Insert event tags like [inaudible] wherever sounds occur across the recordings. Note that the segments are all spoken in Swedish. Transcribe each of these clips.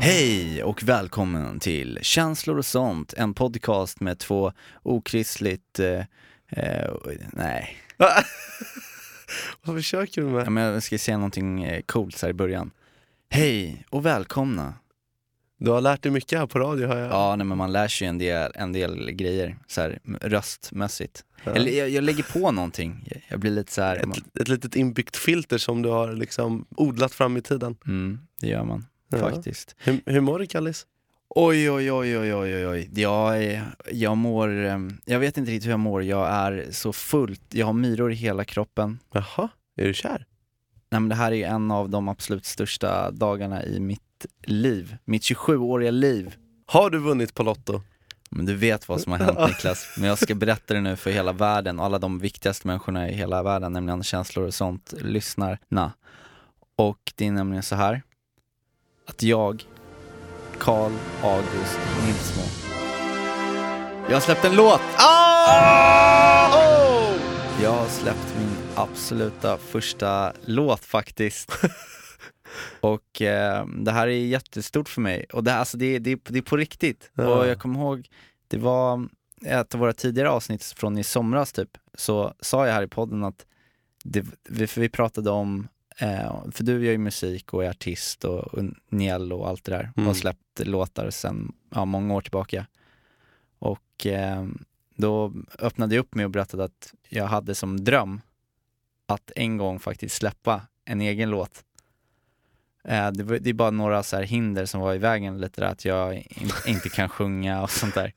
Hej och välkommen till Känslor och sånt, en podcast med två okristligt, eh, eh, nej, [laughs] Vad försöker du Ja, med? men jag ska säga någonting eh, coolt så här i början. Hej och välkomna. Du har lärt dig mycket här på radio har jag. Ja, nej, men man lär sig en del, en del grejer så här röstmässigt. Ja. Eller jag, jag lägger på någonting, Jag- blir lite så här, man, Ett, ett litet inbyggt filter som du har liksom odlat fram i tiden. mm, det gör man Ja. faktiskt. Hur, hur mår du Kallis? Oj, oj, oj, oj, oj, oj. Jag, jag mår, jag vet inte riktigt hur jag mår, jag är så fullt, jag har myror i hela kroppen. Jaha, är du kär? Nej men det här är en av de absolut största dagarna i mitt liv, mitt 27-åriga liv. Har du vunnit på Lotto? Men du vet vad som har hänt [laughs] Niklas, men jag ska berätta det nu för hela världen och alla de viktigaste människorna i hela världen, nämligen känslor och sånt, lyssnarna. Och det är nämligen så här att jag, Karl August Nilsmo, jag har släppt en låt! Oh! Jag har släppt min absoluta första låt faktiskt. [laughs] och eh, det här är jättestort för mig. Och det, alltså, det, det, det är på riktigt. Ja. Och jag kommer ihåg, det var ett av våra tidigare avsnitt från i somras typ, så sa jag här i podden att det, vi, för vi pratade om, eh, för du gör ju musik och är artist och, och Niel och allt det där och har Mm. släppt låtar sedan ja, många år tillbaka. Och eh, då öppnade jag upp mig och berättade att jag hade som dröm att en gång faktiskt släppa en egen låt. Eh, det, var, det är bara några så här hinder som var i vägen lite där, att jag in, inte kan sjunga och sånt där.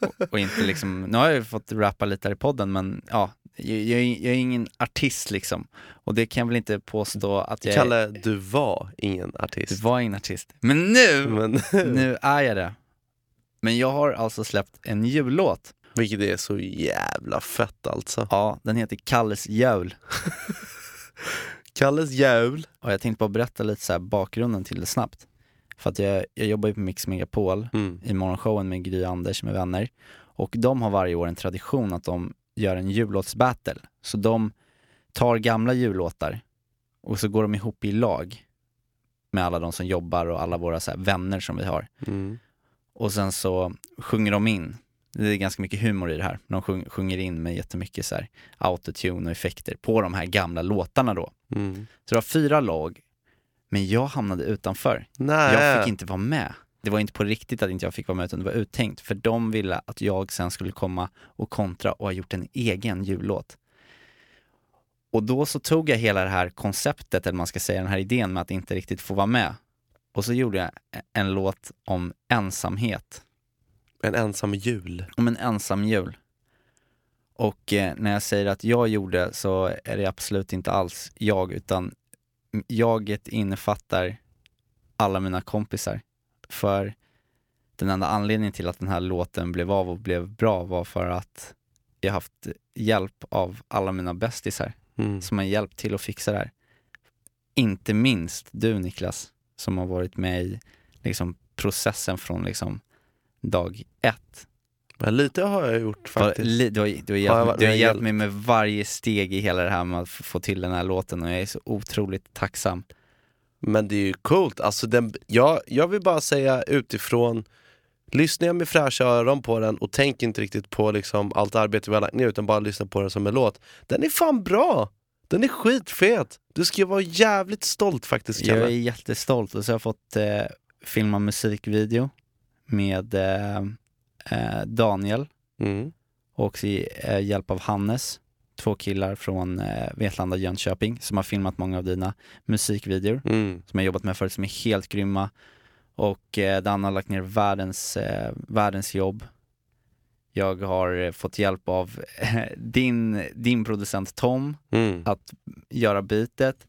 Och, och inte liksom, nu har jag ju fått rappa lite här i podden men ja, jag, jag, är- jag är ingen artist liksom. Och det kan jag väl inte påstå att jag är. Kalle, du var ingen Du artist. var ingen artist. Men nu, Men, nu är jag det. Men jag har alltså släppt en jullåt. vilket är så jävla fett alltså. Ja, den heter Kalles jul. [laughs] Kalles jul. Och jag tänkte bara berätta lite så här bakgrunden till det snabbt. För att jag, jag jobbar ju på Mix Megapol Mm. i morgonshowen med Gry och Anders med vänner. Och de har varje år en tradition att de gör en jullåtsbattle. Så de tar gamla jullåtar och så går de ihop i lag med alla de som jobbar och alla våra så vänner som vi har. Mm. Och sen så sjunger de in, det är ganska mycket humor i det här, de sjung, sjunger in med jättemycket så här autotune och effekter på de här gamla låtarna då. Mm. Så det var fyra lag, men jag hamnade utanför. Nej. Jag fick inte vara med. Det var inte på riktigt att inte jag fick vara med utan det var uttänkt för de ville att jag sen skulle komma och kontra och ha gjort en egen jullåt. Och då så tog jag hela det här konceptet, eller man ska säga den här idén med att inte riktigt få vara med. Och så gjorde jag en låt om ensamhet En ensam jul. om en ensam jul. Och eh, när jag säger att jag gjorde så är det absolut inte alls jag, utan jaget innefattar alla mina kompisar. För den enda anledningen till att den här låten blev av och blev bra var för att jag haft hjälp av alla mina bästisar Mm. som har hjälpt till att fixa det här. Inte minst du Niklas, som har varit med i liksom, processen från liksom, dag ett. Men lite har jag gjort faktiskt. Li- Du har, du har, Har jag hjälpt, du har hjälpt hjälp? mig med varje steg i hela det här med att få till den här låten och jag är så otroligt tacksam. Men det är ju coolt. Alltså den, jag, jag vill bara säga utifrån, lyssnar jag med fräscha öron på den och tänk inte riktigt på liksom allt arbete vi har lagt ner utan bara lyssna på den som en låt. Den är fan bra! Den är skitfet! Du ska ju vara jävligt stolt faktiskt Jag är Kalle. jättestolt och så har jag fått eh, filma musikvideo med eh, eh, Daniel Mm. och i eh, hjälp av Hannes, två killar från eh, Vetlanda Jönköping som har filmat många av dina musikvideor Mm. som jag jobbat med förut som är helt grymma. Och eh, Dan har lagt ner världens, eh, världens jobb. Jag har eh, fått hjälp av [laughs] din, din producent Tom Mm. att göra bitet.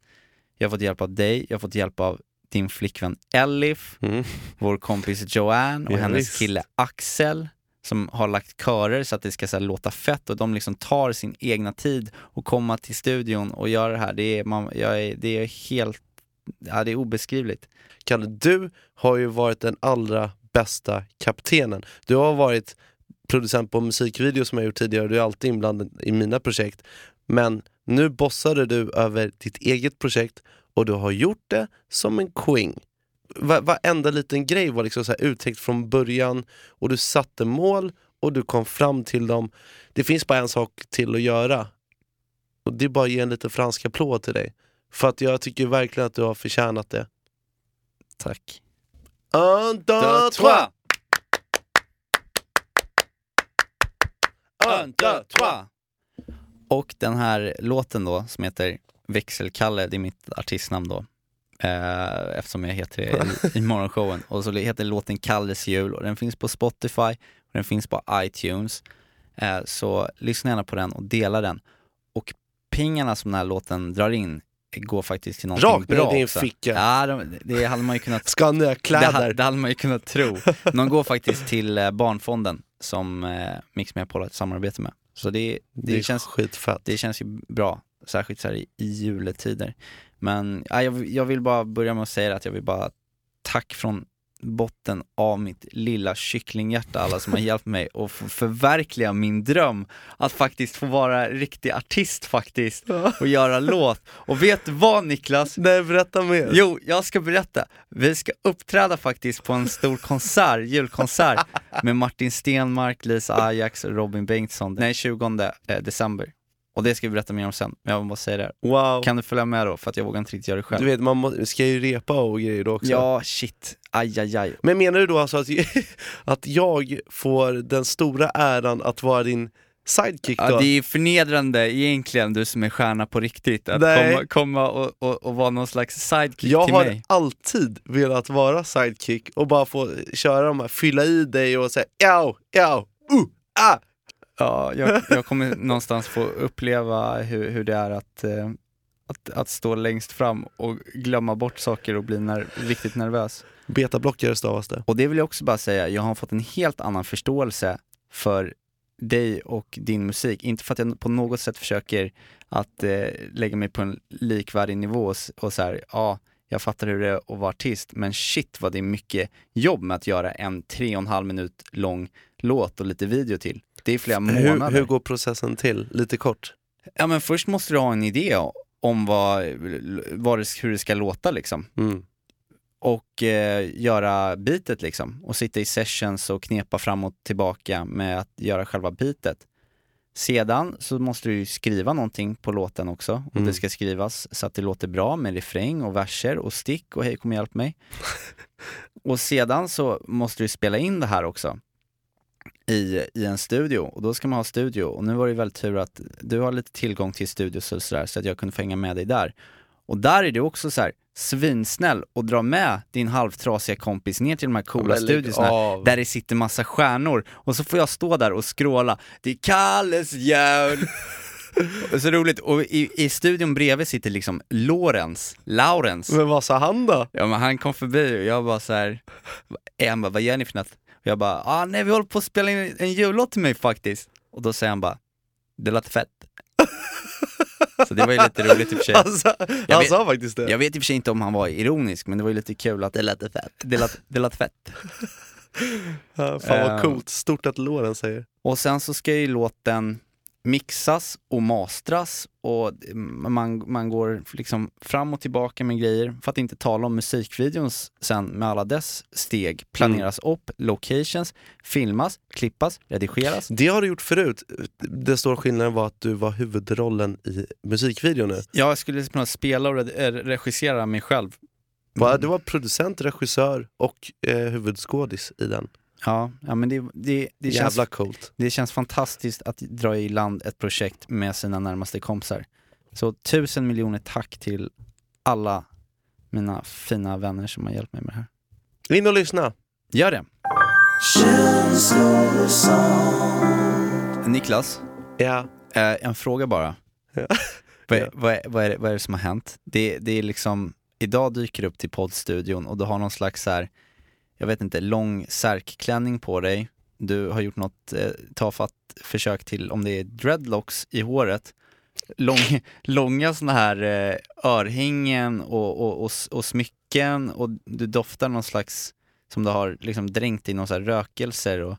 Jag har fått hjälp av dig, jag har fått hjälp av din flickvän Elif, Mm. vår kompis Joanne och Ja, hennes visst. kille Axel som har lagt körer så att det ska så här, låta fett och de liksom tar sin egna tid och komma till studion och göra det här. Det är, man, är, det är helt ja, det är obeskrivligt. Kalle, du har ju varit den allra bästa kaptenen. Du har varit producent på musikvideos som jag gjort tidigare, du är alltid inblandad i mina projekt. Men nu bossade du över ditt eget projekt och du har gjort det som en queen. Va- Varenda liten grej var liksom så här uttänkt från början och du satte mål och du kom fram till dem. Det finns bara en sak till att göra och det är bara att ge en liten fransk applåd till dig. För att jag tycker verkligen att du har förtjänat det. Tack. Un, deux, trois! Un, deux, trois! Och den här låten då, som heter Växelkalle, det är mitt artistnamn då. Eh, eftersom jag heter det i, i [laughs] morgonshowen. Och så heter låten Kalles jul och den finns på Spotify och den finns på iTunes. Eh, så lyssna gärna på den och dela den. Och pengarna som den här låten drar in går faktiskt till någonting Rakt bra din också. ficka. Ja, de, det hade man ju kunnat [laughs] Scania det, det hade man ju kunnat tro. De går faktiskt till eh, Barnfonden som eh, Mix Megapol har ett samarbete med. Så det, det, det känns, skitfett. det känns ju bra, särskilt så här i, i juletider. Men ja, jag, jag vill bara börja med att säga att jag vill bara tack från botten av mitt lilla kycklinghjärta alla som har hjälpt mig att förverkliga min dröm att faktiskt få vara riktig artist faktiskt och göra låt. Och vet du vad Niklas? Nej, berätta mer. Jo, jag ska berätta. Vi ska uppträda faktiskt på en stor konsert, julkonsert med Martin Stenmark, Lisa Ajax och Robin Bengtsson. Den är 20 eh, december. Och det ska vi berätta mer om sen, men jag bara säga det. Wow. Kan du följa med då? För att jag vågar inte riktigt göra det själv. Du vet, man må, ska ju repa och grejer då också. Ja, shit. Aj, aj, aj. Men menar du då alltså att, [laughs] att jag får den stora äran att vara din sidekick då? Ja, det är förnedrande egentligen, du som är stjärna på riktigt, att Nej. komma, komma och, och, och vara någon slags sidekick jag till har mig. alltid velat vara sidekick och bara få köra de här, fylla i dig och säga ja, ja, uh, ah. Ja, jag, [laughs] jag kommer någonstans få uppleva hur, hur det är att, eh, att, att stå längst fram och glömma bort saker och bli ner, riktigt nervös. Betablockare stavas det. Och det vill jag också bara säga, jag har fått en helt annan förståelse för dig och din musik. Inte för att jag på något sätt försöker att eh, lägga mig på en likvärdig nivå och, och så här, ja, jag fattar hur det är att vara artist, men shit vad det är mycket jobb med att göra en tre och en halv minut lång låt och lite video till. Det är flera Hur, månader. hur går processen till? Lite kort. Ja men först måste du ha en idé om vad, vad det, hur det ska låta liksom. Mm. Och eh, göra beatet liksom. Och sitta i sessions och knepa fram och tillbaka med att göra själva beatet. Sedan så måste du skriva någonting på låten också. Och Mm. det ska skrivas så att det låter bra med refräng och verser och stick och hej kom och hjälp mig. [laughs] och sedan så måste du spela in det här också i, i en studio och då ska man ha studio och nu var det väldigt tur att du har lite tillgång till studios och sådär så att jag kunde få hänga med dig där. Och där är du också så här svinsnäll och dra med din halvtrasiga kompis ner till de här coola lägg studiosna där det sitter massa stjärnor och så får jag stå där och skråla Det är Kalles jul! [laughs] Så roligt, och i, i studion bredvid sitter liksom Lawrence, Laurens Men vad sa han då? Ja men han kom förbi och jag bara så här, han bara, vad gör ni för något? Jag bara, ah nej vi håller på att spela in en jullåt till mig faktiskt. Och då säger han bara, det låter fett. [laughs] så det var ju lite roligt i och för sig. Alltså, han vet- sa faktiskt det. Jag vet i och för sig inte om han var ironisk, men det var ju lite kul att det lät fett. Det lät, det lät fett. [laughs] Ja, fan vad Ehm. coolt. Stort att Loren säger. Och sen så ska ju låten mixas och mastras och man, man går liksom fram och tillbaka med grejer. För att inte tala om musikvideon sen med alla dess steg. Planeras upp, locations, filmas, klippas, redigeras. Det har du gjort förut. Den stora skillnaden var att du var huvudrollen i musikvideon nu. Jag skulle kunna spela och eh, regissera mig själv. Va? Du var producent, regissör och eh, huvudskådis i den. Ja, ja men det, det, det, känns, Jävla coolt. det känns fantastiskt att dra i land ett projekt med sina närmaste kompisar. Så tusen miljoner tack till alla mina fina vänner som har hjälpt mig med det här. In och lyssna. Gör det! Niklas, Ja. eh, en fråga bara. Ja. [laughs] Vad, är, vad, är, vad, är, det- vad är det som har hänt? Det, det är liksom, idag dyker du upp till poddstudion och du har någon slags så här, jag vet inte, lång särkklänning på dig. Du har gjort något eh, tafatt försök till, om det är dreadlocks i håret. lång, [laughs] långa såna här eh, örhängen och, och, och, och smycken och du doftar någon slags, som du har liksom dränkt i någon så här rökelser och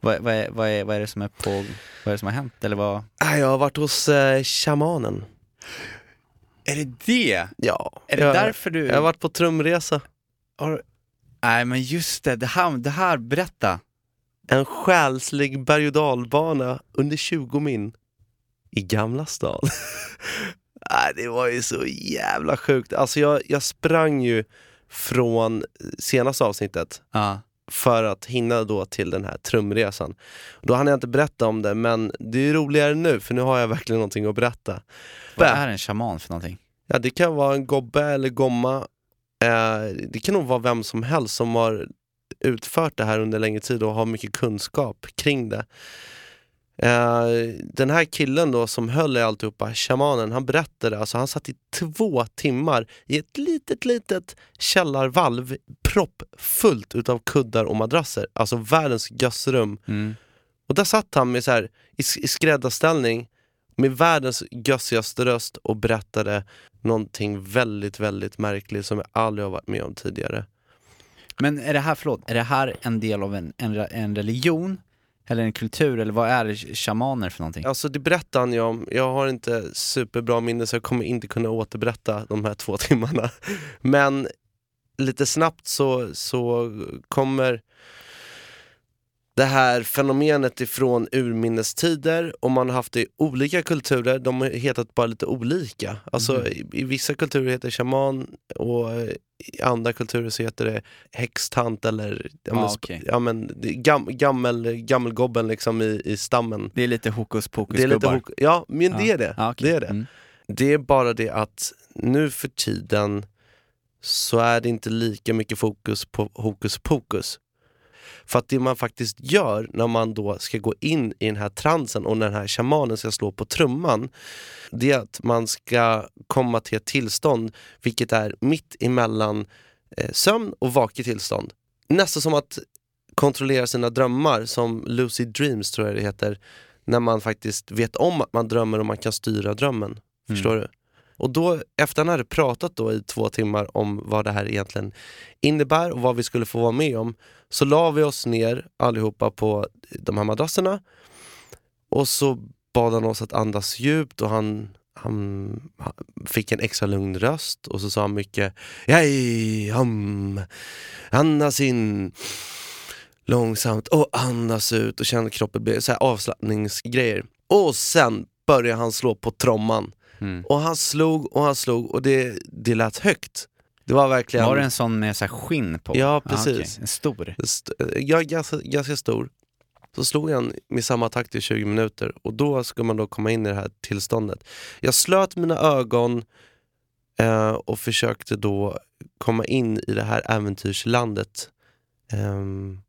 vad, vad, är, vad, är, vad är det som är på, vad är det som har hänt? Eller vad? Nej, Jag har varit hos eh, shamanen. Är det det? Ja. Är det jag, därför du... Jag har varit på trumresa. har, nej men just det, det här, det här, berätta. En själslig berg och dalbana under 20 min i Gamla stan. [laughs] Nej, det var ju så jävla sjukt. Alltså jag, jag sprang ju från senaste avsnittet Ja. för att hinna då till den här trumresan. Då hann jag inte berätta om det, men det är roligare nu för nu har jag verkligen någonting att berätta. Vad är en shaman för någonting? Ja, det kan vara en gobbe eller gomma. Eh, det kan nog vara vem som helst som har utfört det här under längre tid och har mycket kunskap kring det. Eh, den här killen då som höll i alltihopa, shamanen, han berättade, alltså han satt i två timmar i ett litet, litet källarvalv proppfullt utav kuddar och madrasser. Alltså världens gössrum. Mm. Och där satt han med så här, i, i skräddarställning med världens gössigaste röst och berättade någonting väldigt, väldigt märkligt som jag aldrig har varit med om tidigare. Men är det här, förlåt, är det här en del av en, en, en religion? Eller en kultur? Eller vad är shamaner för någonting? Alltså det berättade han ju om, jag har inte superbra minne så jag kommer inte kunna återberätta de här [laughs] två timmarna. Men lite snabbt så, så kommer det här fenomenet ifrån urminnes tider och man har haft det i olika kulturer, de har hetat bara lite olika. Alltså Mhm. i, i vissa kulturer heter det shaman och eh, i andra kulturer så heter det häxtant eller ja, men, Ah, okej. ja, men, gam, gammel, gammelgobben liksom i, i stammen. Det är lite hokus pokus Det är lite hok- ja, men det är det. Ja, okej. det är det. Mm. Det är bara det att nu för tiden så är det inte lika mycket fokus på hokus pokus. För att det man faktiskt gör när man då ska gå in i den här transen och när den här shamanen ska slå på trumman, det är att man ska komma till ett tillstånd vilket är mitt emellan eh, sömn och vaket tillstånd. Nästan som att kontrollera sina drömmar, som lucid dreams tror jag det heter, när man faktiskt vet om att man drömmer och man kan styra drömmen. Förstår du? Och då, efter han hade pratat då i två timmar om vad det här egentligen innebär och vad vi skulle få vara med om, så la vi oss ner allihopa på de här madrasserna. Och så bad han oss att andas djupt och han, han, han fick en extra lugn röst och så sa han mycket Jaj, ham, andas in långsamt och andas ut. Och kände kroppen bli avslappningsgrejer. Och sen började han slå på tromman. Mm. och han slog och han slog och det, det lät högt. Det var verkligen... Var det en sån med så skinn på? Ja, Ah, precis. okej. En stor? St- ja, ganska, ganska stor. Så slog han med samma takt i 20 minuter och då ska man då komma in i det här tillståndet. Jag slöt mina ögon eh, och försökte då komma in i det här äventyrslandet. Ehm,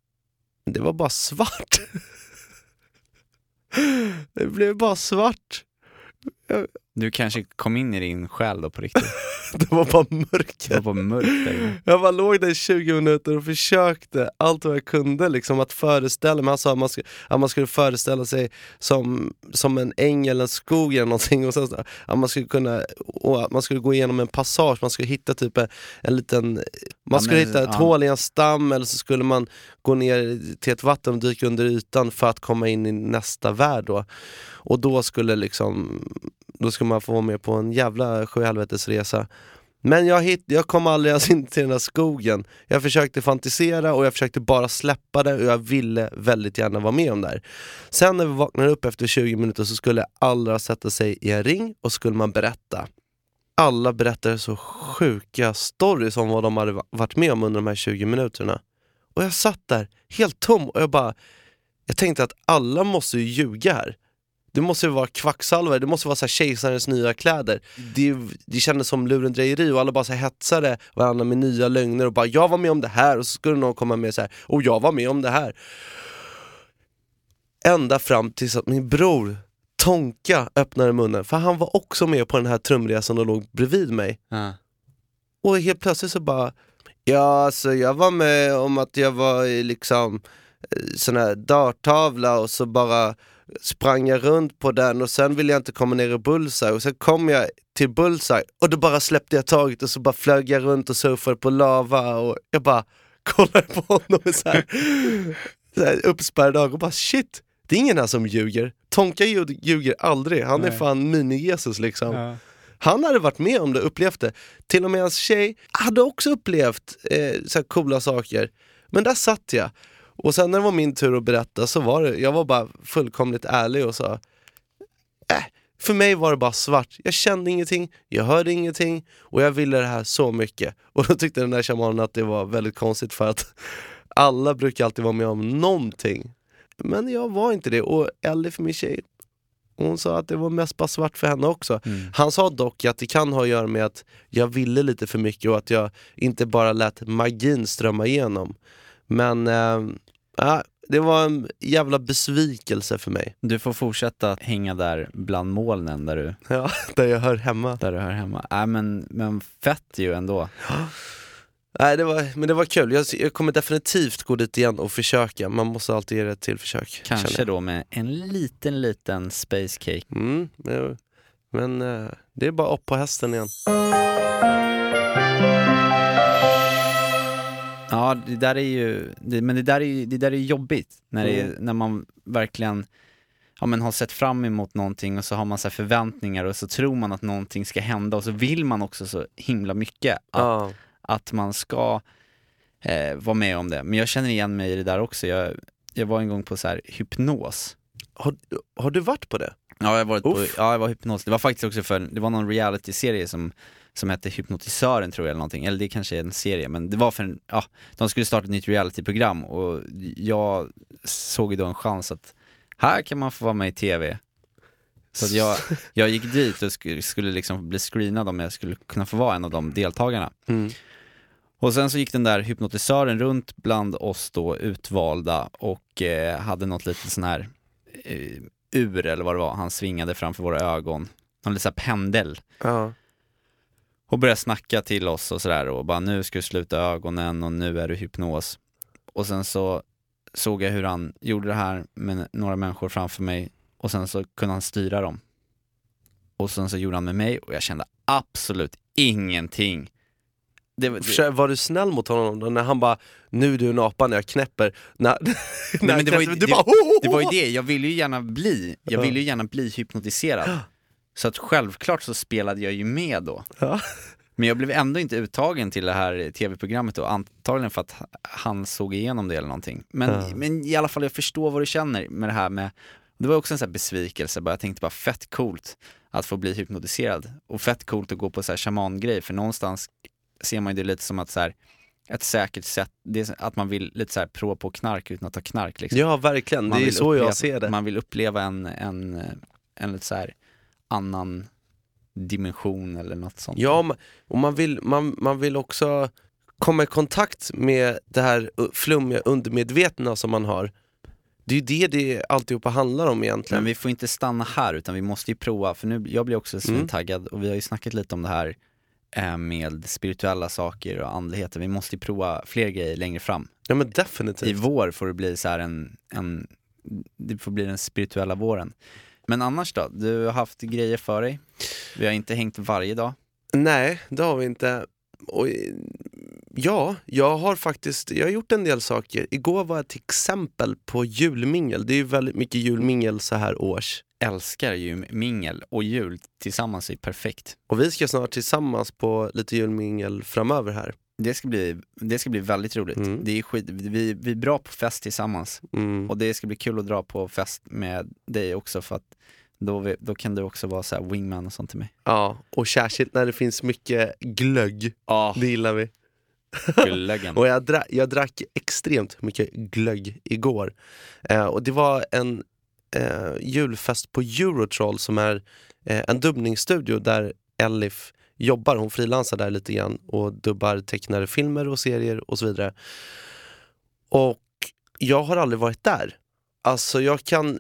det var bara svart. [laughs] det blev bara svart. Du kanske kom in i din själ då på riktigt? [laughs] Det var bara Det mörker. var bara mörkt där. Jag bara låg där i 20 minuter och försökte allt vad jag kunde liksom att föreställa mig. Han sa att man, skulle, att man skulle föreställa sig som, som en äng eller en skog eller någonting och sen att man skulle kunna, att man skulle gå igenom en passage, man skulle hitta typ en, en liten, man Ja, skulle men- hitta ett ja. hål i en stam eller så skulle man gå ner till ett vatten och dyka under ytan för att komma in i nästa värld då. Och då skulle liksom, då ska man få vara med på en jävla sjuhelvetesresa. Men jag, hit, jag kom aldrig ens in till den där skogen. Jag försökte fantisera och jag försökte bara släppa det och jag ville väldigt gärna vara med om det här. Sen när vi vaknade upp efter 20 minuter så skulle alla sätta sig i en ring och skulle man berätta. Alla berättade så sjuka stories om vad de hade varit med om under de här 20 minuterna. Och jag satt där helt tom och jag bara, jag tänkte att alla måste ju ljuga här. Det måste vara kvacksalvare, det måste vara så här kejsarens nya kläder. Det, det kändes som lurendrejeri och alla bara så här hetsade varandra med nya lögner och bara jag var med om det här och så skulle någon komma med så här och jag var med om det här. Ända fram tills att min bror Tonka öppnade munnen, för han var också med på den här trumresan och låg bredvid mig. Ja. Och helt plötsligt så bara, ja alltså jag var med om att jag var i liksom eh, sån här darttavla och så bara sprang jag runt på den och sen ville jag inte komma ner i bullseye och sen kom jag till bullseye och då bara släppte jag taget och så bara flög jag runt och surfade på lava och jag bara [laughs] kollade på honom med så här, så här uppspärrade ögon och bara shit, det är ingen här som ljuger. Tonka ljug- ljuger aldrig, han är Nej. fan mini-Jesus liksom. Ja. Han hade varit med om det, upplevt det. Till och med hans tjej hade också upplevt eh, så här coola saker. Men där satt jag. Och sen när det var min tur att berätta så var det, jag var bara fullkomligt ärlig och sa äh, för mig var det bara svart. Jag kände ingenting, jag hörde ingenting och jag ville det här så mycket. [laughs] Och då tyckte den där shamanen att det var väldigt konstigt för att [laughs] alla brukar alltid vara med om någonting. Men jag var inte det och Ellie för min tjej, hon sa att det var mest bara svart för henne också. Mm. Han sa dock att det kan ha att göra med att jag ville lite för mycket och att jag inte bara lät magin strömma igenom. Men äh, äh, det var en jävla besvikelse för mig. Du får fortsätta hänga där bland molnen där du, Ja, där jag hör hemma. där du hör hemma. Äh, men, men fett ju ändå. Nej, det var, men det var kul. Jag, jag kommer definitivt gå dit igen och försöka. Man måste alltid ge det ett till försök. Kanske då med en liten, liten space cake. Mm, men men eh, det är bara upp på hästen igen. Ja, det där är ju, det, men det där är ju det där är jobbigt. När, det är, när man verkligen ja, men har sett fram emot någonting och så har man så här förväntningar och så tror man att någonting ska hända och så vill man också så himla mycket att, Ja. att man ska eh, vara med om det. Men jag känner igen mig i det där också. Jag, jag var en gång på så här hypnos. Har, har du varit på det? Ja, jag har varit på, Uff. ja, jag var hypnos. Det var faktiskt också för, det var någon reality-serie som, som hette Hypnotisören tror jag eller någonting, eller det kanske är en serie, men det var för en, ja, de skulle starta ett nytt reality-program och jag såg ju då en chans att här kan man få vara med i TV. Så att jag, [laughs] jag gick dit och skulle, skulle liksom bli screenad om jag skulle kunna få vara en av de deltagarna. Mm. Och sen så gick den där hypnotisören runt bland oss då utvalda och eh, hade något litet sån här eh, ur eller vad det var, han svingade framför våra ögon. Någon liten sån här pendel. Och började snacka till oss och sådär och bara nu ska du sluta ögonen och nu är du hypnos. Och sen så såg jag hur han gjorde det här med några människor framför mig och sen så kunde han styra dem. Och sen så gjorde han med mig och jag kände absolut ingenting. Det, det, Var du snäll mot honom då när han bara nu är du en apa när jag knäpper? [laughs] När, när men det var ju- knäpper, du det- bara ho, ho, ho. Det var ju det, jag ville ju gärna bli, jag Ja. ville ju gärna bli hypnotiserad. [gasps] Så att självklart så spelade jag ju med då. Ja. Men jag blev ändå inte uttagen till det här tv-programmet då, antagligen för att han såg igenom det eller någonting. Men, Ja. men i alla fall, jag förstår vad du känner med det här med, det var också en sån här besvikelse, bara jag tänkte bara fett coolt att få bli hypnotiserad. Och fett coolt att gå på så här shamangrej, för någonstans ser man ju det lite som att så här, ett säkert sätt, att man vill lite så här prova på knark utan att ta knark liksom. Ja verkligen, det är så uppleva, jag ser det. Man vill uppleva en, en, en lite så här annan dimension eller något sånt. Ja, och man vill, man, man vill också komma i kontakt med det här flummiga undermedvetna som man har. Det är ju det det alltihopa handlar om egentligen. Men vi får inte stanna här utan vi måste ju prova, för nu, jag blir också Mm. taggad och vi har ju snackat lite om det här eh, med spirituella saker och andligheten. Vi måste ju prova fler grejer längre fram. Ja men I definitivt. vår får det bli så här en, en, det får bli den spirituella våren. Men annars då? Du har haft grejer för dig. Vi har inte hängt varje dag. Nej, det har vi inte. Och, ja, jag har faktiskt jag har gjort en del saker. Igår var jag till exempel på julmingel. Det är ju väldigt mycket julmingel så här års. Älskar ju mingel och jul tillsammans är perfekt. Och vi ska snart tillsammans på lite julmingel framöver här. Det ska bli, det ska bli väldigt roligt. Mm. Det är skit, vi, vi är bra på fest tillsammans Mm. och det ska bli kul att dra på fest med dig också för att då, vi, då kan du också vara så här wingman och sånt till mig. Ja, och särskilt när det finns mycket glögg. Ja, Det gillar vi. glöggen. [laughs] Och jag, dra jag drack extremt mycket glögg igår. Eh, och det var en eh, julfest på Eurotroll som är eh, en dubbningsstudio där Elif jobbar. Hon frilansar där lite grann och dubbar tecknade filmer och serier och så vidare. Och jag har aldrig varit där. Alltså jag kan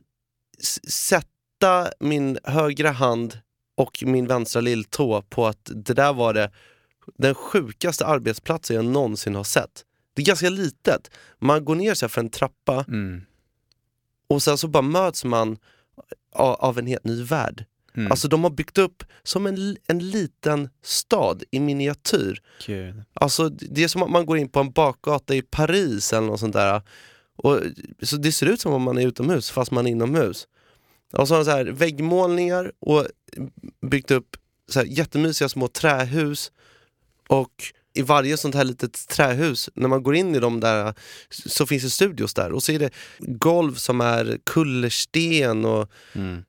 sätta min högra hand och min vänstra lilltå på att det där var det den sjukaste arbetsplatsen jag någonsin har sett. Det är ganska litet. Man går ner här för en trappa Mm. och sen så bara möts man av en helt ny värld. Mm. Alltså de har byggt upp som en, en liten stad i miniatyr. Gud. Alltså det är som att man går in på en bakgata i Paris eller något sånt där. Och, så det ser ut som om man är utomhus fast man är inomhus. Och så har de så här väggmålningar och byggt upp så här jättemysiga små trähus. Och i varje sånt här litet trähus, när man går in i dem där så finns det studios där. Och så är det golv som är kullersten och Mm.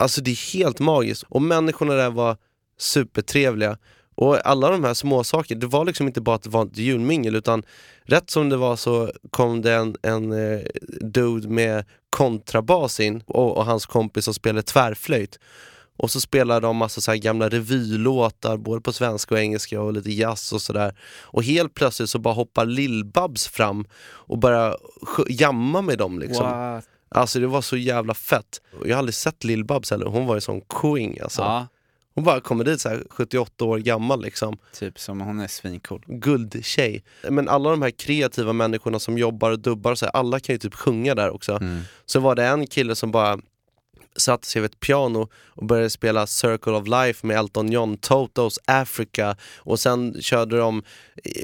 Alltså det är helt magiskt. Och människorna där var supertrevliga. Och alla de här små saker, det var liksom inte bara att det var ett julmingel utan rätt som det var så kom det en, en eh, dude med kontrabas in och, och hans kompis som spelade tvärflöjt. Och så spelade de massa så här gamla revylåtar både på svenska och engelska och lite jazz och sådär. Och helt plötsligt så bara hoppar Lill-Babs fram och börjar jamma med dem liksom. What? Alltså det var så jävla fett. Jag har aldrig sett Lill-Babs heller, hon var ju sån queen alltså. Ja, Hon bara kommer dit så här 78 år gammal liksom, typ som hon är svincool. guldtjej. Men alla de här kreativa människorna som jobbar och dubbar, så här, alla kan ju typ sjunga där också. Mm. Så var det en kille som bara satte sig vid ett piano och började spela Circle of Life med Elton John, Totos Africa och sen körde de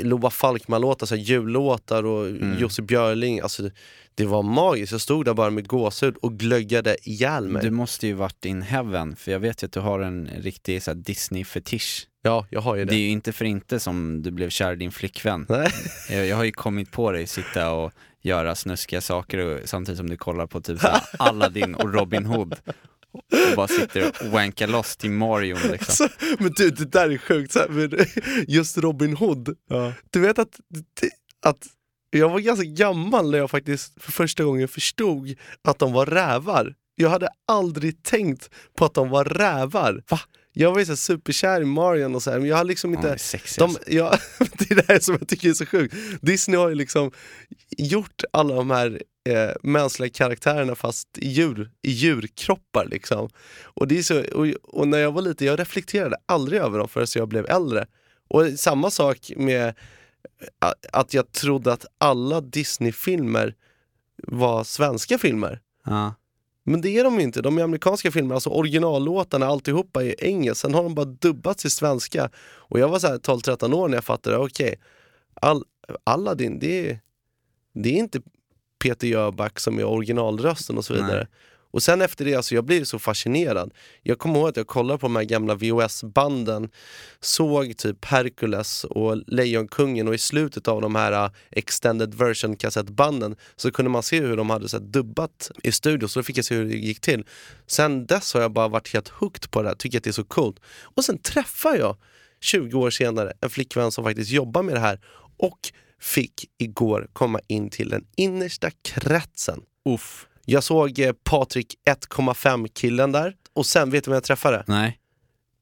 Loa Falkman-låtar, jullåtar och Mm. Jussi Björling. Alltså, det var magiskt, jag stod där bara med gåshud och glöggade ihjäl mig. Du måste ju varit in heaven, för jag vet ju att du har en riktig Disney-fetisch. Ja, jag har ju Det det. är ju inte för inte som du blev kär i din flickvän. Nej. [laughs] Jag, jag har ju kommit på dig sitta och göra snuskiga saker och, samtidigt som du kollar på typ [laughs] Aladdin och Robin Hood och bara sitter och wankar loss till Marion liksom. Alltså, men du, det där är sjukt, så här, men [laughs] just Robin Hood. Du vet att, att jag var ganska gammal när jag faktiskt för första gången förstod att de var rävar. Jag hade aldrig tänkt på att de var rävar. Va? Jag var ju så här superkär i Marion och så här, men jag har liksom inte... är sexy De, alltså. ja, [laughs] det är det här som jag tycker är så sjukt. Disney har ju liksom gjort alla de här eh, mänskliga karaktärerna fast i, djur, i djurkroppar. Liksom. Och, det är så, och, och när jag var liten, jag reflekterade aldrig över dem förrän jag blev äldre. Och samma sak med att jag trodde att alla Disney-filmer var svenska filmer. Ja. Men det är de ju inte, de är amerikanska filmer, alltså originallåtarna alltihopa är engelska, sen har de bara dubbats till svenska. Och jag var så här 12-13 år när jag fattade, okej, all, Aladdin, det är, det är inte Peter Jöback som är originalrösten och så vidare. Nej. Och sen efter det, alltså jag blir så fascinerad. Jag kommer ihåg att jag kollade på de här gamla VHS-banden, såg typ Hercules och Lejonkungen och i slutet av de här äh, extended version kassettbanden så kunde man se hur de hade så här, dubbat i studio, så då fick jag se hur det gick till. Sen dess har jag bara varit helt hooked på det här, tycker att det är så coolt. Och sen träffar jag 20 år senare en flickvän som faktiskt jobbar med det här och fick igår komma in till den innersta kretsen. Uff. Jag såg eh, Patrik 1,5 killen där och sen, vet du vem jag träffade? Nej.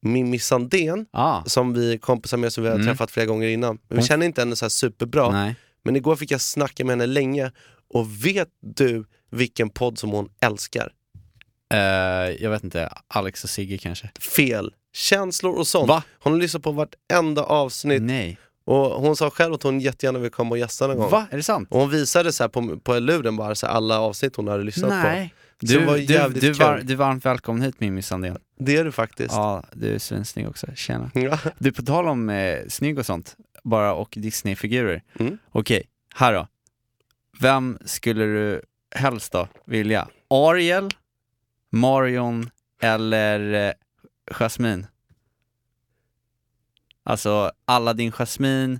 Mimmi Sandén, Ah. som vi kompisar med som vi har Mm. träffat flera gånger innan. Men vi Hon- känner inte henne så här superbra. Nej. Men igår fick jag snacka med henne länge och vet du vilken podd som hon älskar? Eh, jag vet inte, Alex och Sigge kanske? Fel. Känslor och sånt. Va? Hon har lyssnat på vartenda avsnitt Nej. Och hon sa själv att hon jättegärna vill komma och gästa någon gång. Va? Är det sant? Och hon visade så här på, på luren bara så här alla avsnitt hon hade lyssnat på. Nej. Så Du, du, jävligt du, var, du är varmt välkommen hit Mimmi Sandén. Det är du faktiskt. Ja, du är svinsnygg också. Tjena. Ja. Du, på tal om eh, snygg och sånt, bara och Disney-figurer. Mm. Okej, här då. Vem skulle du helst då vilja? Ariel, Marion eller eh, Jasmine? Alltså Aladdin Jasmine,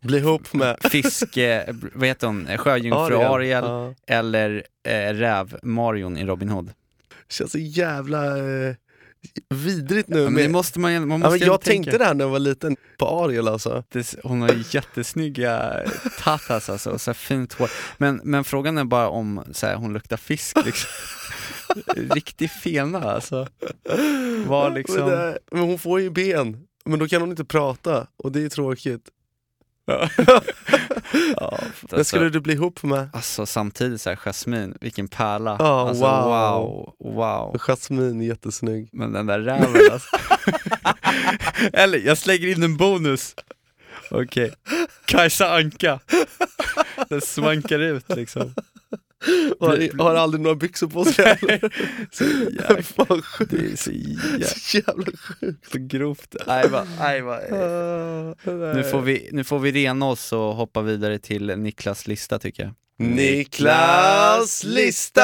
Bli ihop med [laughs] Fiske, vad heter hon, Sjöjungfru Ariel, Ja. eller eh, Räv Marion i Robin Hood. Känns så jävla eh, vidrigt nu. Ja, men med... måste man, man ja, måste men ju jag tänka. tänkte det här när jag var liten, på Ariel alltså. Det- Hon har jättesnygga tatas alltså, och så fint hår. Men, men frågan är bara om så här, hon luktar fisk liksom. [laughs] Riktig fena alltså. Var Men, liksom... det, men hon får ju ben, men då kan hon inte prata och det är tråkigt. Ja, [laughs] Men alltså, skulle du bli ihop med alltså samtidigt så här, Jasmine, vilken pärla. Ja, alltså, wow. wow. Wow. Jasmine, är jättesnygg. Men den där räven alltså. [laughs] Eller jag slänger in en bonus. Okej. Kajsa Anka. Den svankar ut liksom. Och har, har aldrig några byxor på sig [laughs] heller. Så jäkla, Fan [laughs] sjukt. det är så jäkla Så jävla sjukt. grovt. Nej, va, nej, va. Nu, får vi, nu får vi rena oss och hoppa vidare till Niklas lista tycker jag. Niklas lista!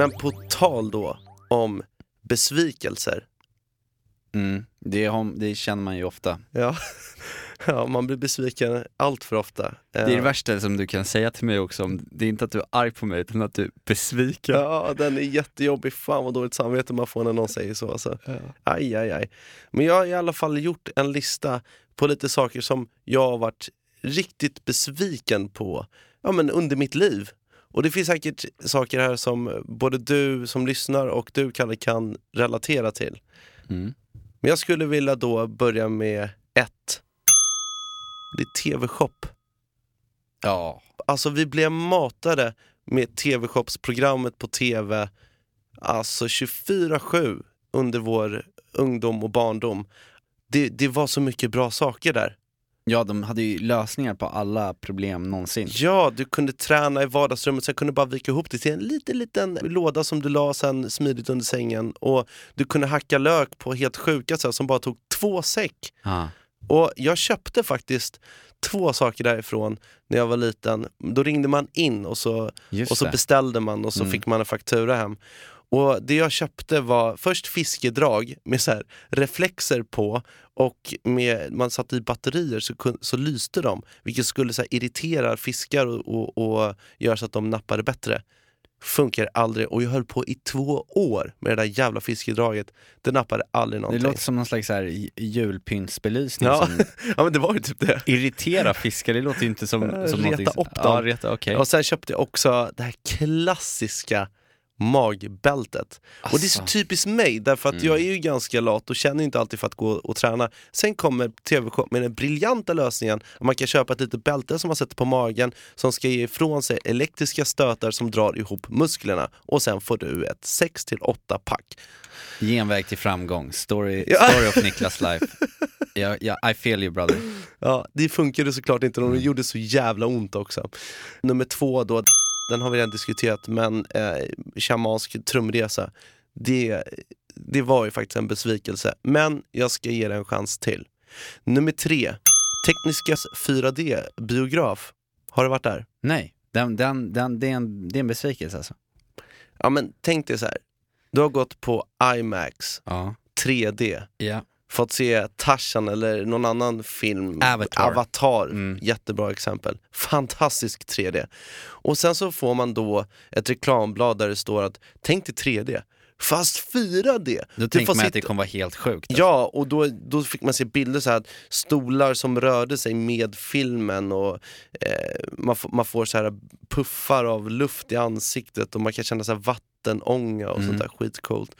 Men på tal då om besvikelser. Mm, det, har- det känner man ju ofta. Ja, [laughs] ja man blir besviken allt för ofta. Det är det värsta som du kan säga till mig också, om, det är inte att du är arg på mig utan att du är besviken. Ja, den är jättejobbig. Fan vad dåligt samvete man får när någon säger så. Alltså. Aj, aj, aj. Men jag har i alla fall gjort en lista på lite saker som jag har varit riktigt besviken på ja, men under mitt liv. Och det finns säkert saker här som både du som lyssnar och du Kalle kan relatera till. Mm. Men jag skulle vilja då börja med ett. Det är TV-shop. Ja, Alltså vi blev matade med TV-shopsprogrammet på TV Alltså 24-7 under vår ungdom och barndom det, det var så mycket bra saker där ja, de hade ju lösningar på alla problem någonsin. Ja, du kunde träna i vardagsrummet, sen kunde du bara vika ihop det till en liten, liten låda som du la sen smidigt under sängen och du kunde hacka lök på helt sjuka sätt som bara tog två säck Ja. Och jag köpte faktiskt två saker därifrån när jag var liten. Då ringde man in och så, Just och så det. beställde man och så Mm. fick man en faktura hem. Och det jag köpte var först fiskedrag med så reflexer på och med, man satte i batterier så, så lyste de vilket skulle så här irritera fiskar och, och, och göra så att de nappade bättre. Funkar aldrig och jag höll på i två år med det där jävla fiskedraget. Det nappade aldrig Det någonting. låter som någon slags här julpyntsbelysning Ja. som [laughs] Ja men det var ju typ det. irriterar fiskar, det låter ju inte som, som reta någonting upp dem. Ja, reta, okej. Och sen köpte jag också det här klassiska magbältet. Och det är så Alltså. typiskt mig, därför att Mm. jag är ju ganska lat och känner inte alltid för att gå och träna. Sen kommer TV-shop med den briljanta lösningen att man kan köpa ett litet bälte som man sätter på magen som ska ge ifrån sig elektriska stötar som drar ihop musklerna och sen får du ett 6 till 8 pack. Genväg till framgång, story, story of Niklas life. Ja, ja, I feel you brother. Ja, det funkade såklart inte och det gjorde så jävla ont också. Nummer två då, den har vi redan diskuterat, men eh, shamansk trumresa, det, det var ju faktiskt en besvikelse. Men jag ska ge det en chans till. Nummer tre, Tekniskas 4D-biograf. Har du varit där? Nej, den, den, den, det, är en, det är en besvikelse alltså. Ja men tänk dig så här. du har gått på IMAX Ja. 3D, ja. Fått se Tarzan eller någon annan film, Avatar. Avatar Mm. jättebra exempel. Fantastisk 3D. Och sen så får man då ett reklamblad där det står att tänk dig 3D, fast 4D. Då tänker man att det sitta- kommer vara helt sjukt. alltså. Ja, och då, då fick man se bilder så här, att stolar som rörde sig med filmen och eh, man, får- man får så här puffar av luft i ansiktet och man kan känna så här vattenånga och Mm. sånt där skitcoolt.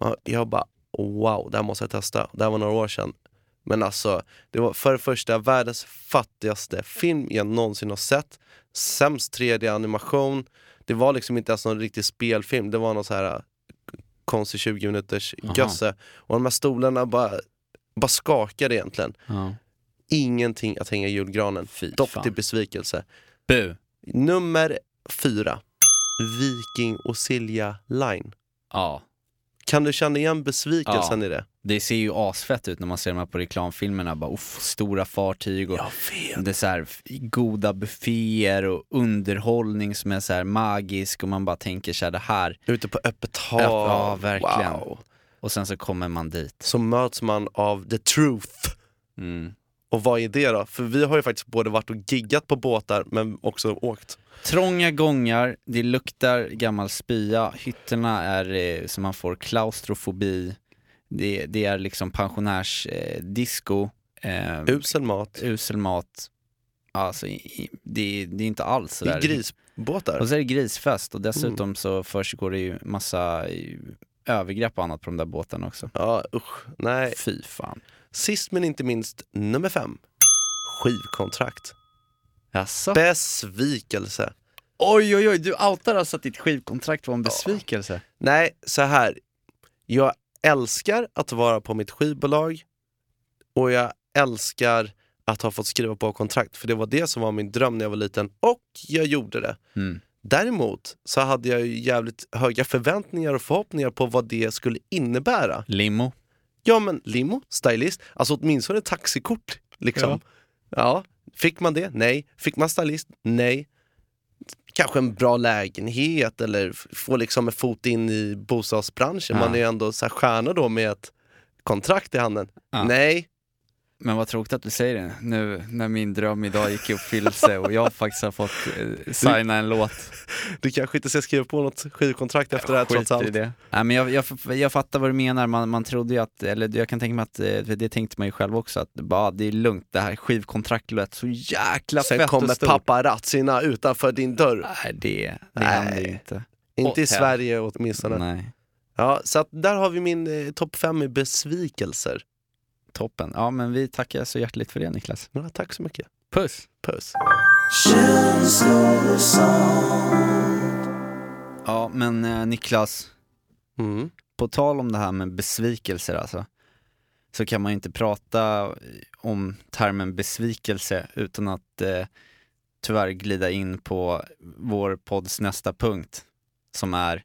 Man, jag bara wow, det här måste jag testa. Det här var några år sedan. Men alltså, det var för det första världens fattigaste film jag någonsin har sett. Sämst 3D-animation. Det var liksom inte ens någon riktig spelfilm, det var någon så här eh, konstig 20 minuters Aha. gösse. Och de här stolarna bara, bara skakade egentligen. Ja. Ingenting att hänga i julgranen. Fy Dock fan. till besvikelse. Bu. Nummer fyra. Viking och Silja Line. Ja. Kan du känna igen besvikelsen i det? Det ser ju asfett ut när man ser de här på reklamfilmerna, bara uff, stora fartyg och det är så här, goda bufféer och underhållning som är så här magisk och man bara tänker så här, det här, Ute på öppet hav. Ja, verkligen. Wow. och sen så kommer man dit. Så möts man av the truth. Mm. Och vad är det då? För vi har ju faktiskt både varit och giggat på båtar men också åkt. Trånga gångar, det luktar gammal spya, hytterna är eh, så man får klaustrofobi, det, det är liksom pensionärsdisco, eh, eh, Usel mat. usel mat, alltså i, det, det är inte alls Det är sådär. grisbåtar. Och så är det grisfest och dessutom Mm. så försiggår det ju massa eh, övergrepp och annat på de där båtarna också. Ja usch, nej. Fy fan. Sist men inte minst, nummer fem. Skivkontrakt. Jaså? Besvikelse. Oj oj oj, du outar alltså att ditt skivkontrakt var en besvikelse? Nej, så här. Jag älskar att vara på mitt skivbolag och jag älskar att ha fått skriva på kontrakt, för det var det som var min dröm när jag var liten och jag gjorde det. Mm. Däremot så hade jag ju jävligt höga förväntningar och förhoppningar på vad det skulle innebära. Limo? Ja men limo, stylist, alltså åtminstone taxikort. Liksom. Ja. Fick man det? Nej. Fick man stylist? Nej. Kanske en bra lägenhet eller få liksom en fot in i bostadsbranschen. Ja. Man är ju ändå så här stjärna då med ett kontrakt i handen. Ja. Nej. Men vad tråkigt att du säger det nu när min dröm idag gick i uppfyllelse och jag faktiskt har fått eh, signa en låt. Du kanske inte ska skriva på något skivkontrakt efter det här trots allt. det. Nej, men jag, jag, jag fattar vad du menar, man, man trodde ju att, eller jag kan tänka mig att, eh, det tänkte man ju själv också, att bara, det är lugnt, det här skivkontraktet lät så jäkla Sen fett kommer och stort. paparazzierna utanför din dörr. Nej, det, det händer ju inte. Inte i Sverige åtminstone. Nej, Ja, så att där har vi min eh, topp fem i besvikelser. Toppen. Ja, men vi tackar så hjärtligt för det Niklas. Ja, tack så mycket. Puss! Puss. Ja, men eh, Niklas, Mm. på tal om det här med besvikelser alltså, så kan man ju inte prata om termen besvikelse utan att eh, tyvärr glida in på vår podds nästa punkt, som är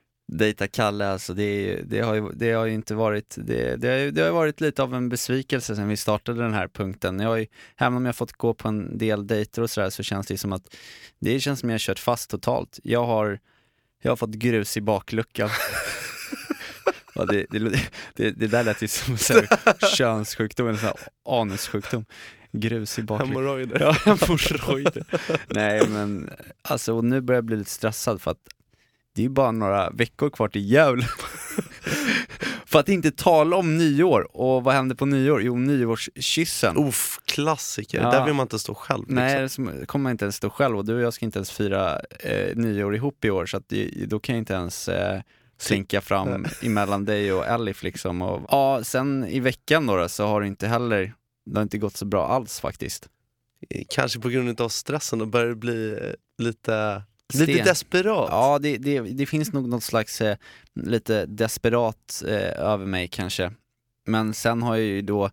Dejta Kalle alltså, det, det, har ju, det har ju inte varit, det, det, har ju, det har varit lite av en besvikelse sen vi startade den här punkten. Jag har ju, även om jag fått gå på en del dejter och sådär så känns det som att, det känns som jag kört fast totalt. Jag har, jag har fått grus i bakluckan. [laughs] Ja, det, det, det, det där lät ju som en könssjukdom, sån här anussjukdom. Grus i bakluckan. Hemorrojder. Ja, hemorrojder. Nej men, alltså och nu börjar jag bli lite stressad för att det är bara några veckor kvar till jul. [laughs] för att inte tala om nyår, och vad händer på nyår? Jo, nyårskyssen. Uff, klassiker. Ja. Där vill man inte stå själv. Liksom. Nej, det kommer man inte ens stå själv och du och jag ska inte ens fira eh, nyår ihop i år så att då kan jag inte ens eh, slinka fram [laughs] emellan dig och Elif liksom. Och, ja, sen i veckan då, då så har det inte heller, det har inte gått så bra alls faktiskt. Kanske på grund av stressen, då börjar det bli eh, lite, Sten. lite desperat. Ja, det, det, det finns nog något slags eh, lite desperat eh, över mig kanske. Men sen har jag ju då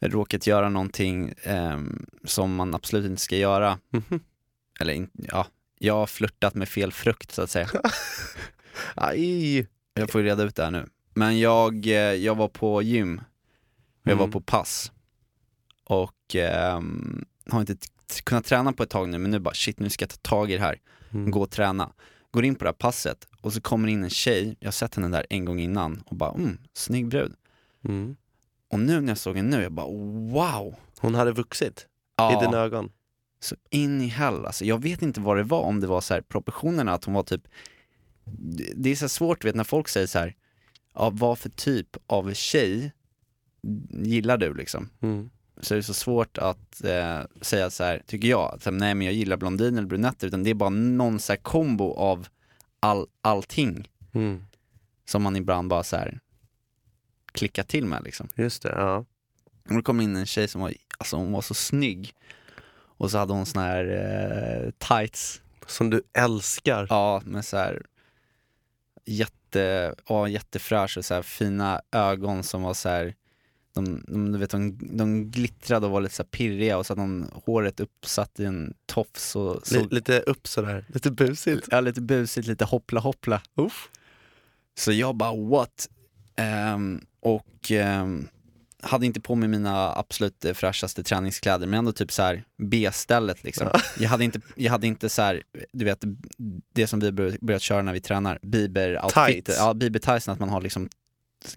råkat göra någonting ehm, som man absolut inte ska göra. Mhm. Eller in, ja, jag har flörtat med fel frukt så att säga. [laughs] Aj. Jag får ju reda ut det här nu. Men jag, eh, jag var på gym, jag var Mm. på pass och ehm, har inte kunnat träna på ett tag nu men nu bara shit nu ska jag ta tag i det här, Mm. gå och träna. Går in på det här passet och så kommer in en tjej, jag har sett henne där en gång innan och bara mm, snygg brud. Mm. Och nu när jag såg henne nu, jag bara wow! Hon hade vuxit Ja, i dina ögon. så in i hell alltså. Jag vet inte vad det var, om det var så här proportionerna, att hon var typ det- är så svårt, vet när folk säger så här ja, vad för typ av tjej gillar du liksom? Mm. Så är det så svårt att eh, säga så här, tycker jag, att, nej men jag gillar blondiner eller brunetter, utan det är bara någon så här kombo av all, allting Mm. som man ibland bara så här klickar till med liksom. Just det, ja. Och då kom in en tjej som var, alltså hon var så snygg. Och så hade hon såna här eh, tights, Som du älskar. ja med så här jätte, ja, jättefräsch och så här fina ögon som var så här de, de, du vet, de, de glittrade och var lite så pirriga och så hade hon håret uppsatt i en tofs och så, Li- lite upp sådär, lite busigt. ja, lite busigt, lite hoppla hoppla. Uff. Så jag bara what? Ehm, och ehm, hade inte på mig mina absolut fräschaste träningskläder men ändå typ så här B-stället liksom. Jag hade inte, jag hade inte så här, du vet det som vi bör- börjat köra när vi tränar, biber-outfit, Tights. ja biber-tightsen, att man har liksom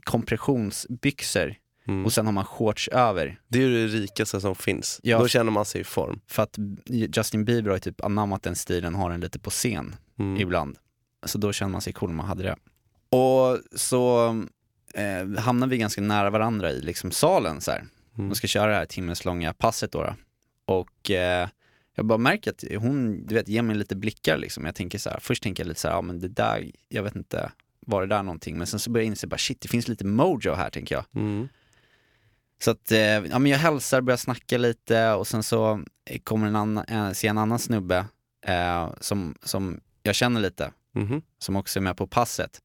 kompressionsbyxor Mm. och sen har man shorts över. Det är ju det rikaste som finns. Ja. Då känner man sig i form. För att Justin Bieber har ju typ anammat den stilen, har den lite på scen Mm. ibland. Så då känner man sig cool när man hade det. Och så eh, hamnar vi ganska nära varandra i liksom salen så här. Mm. De ska köra det här timmeslånga passet då. då. Och eh, jag bara märker att hon, du vet, ger mig lite blickar liksom. Jag tänker så här, först tänker jag lite så här, ja men det där, jag vet inte, var det där någonting? Men sen så börjar jag inse bara shit, det finns lite mojo här tänker jag. Mm. Så att, eh, ja men jag hälsar, börjar snacka lite och sen så eh, kommer en annan, eh, ser en annan snubbe eh, som, som jag känner lite, Mhm. som också är med på passet.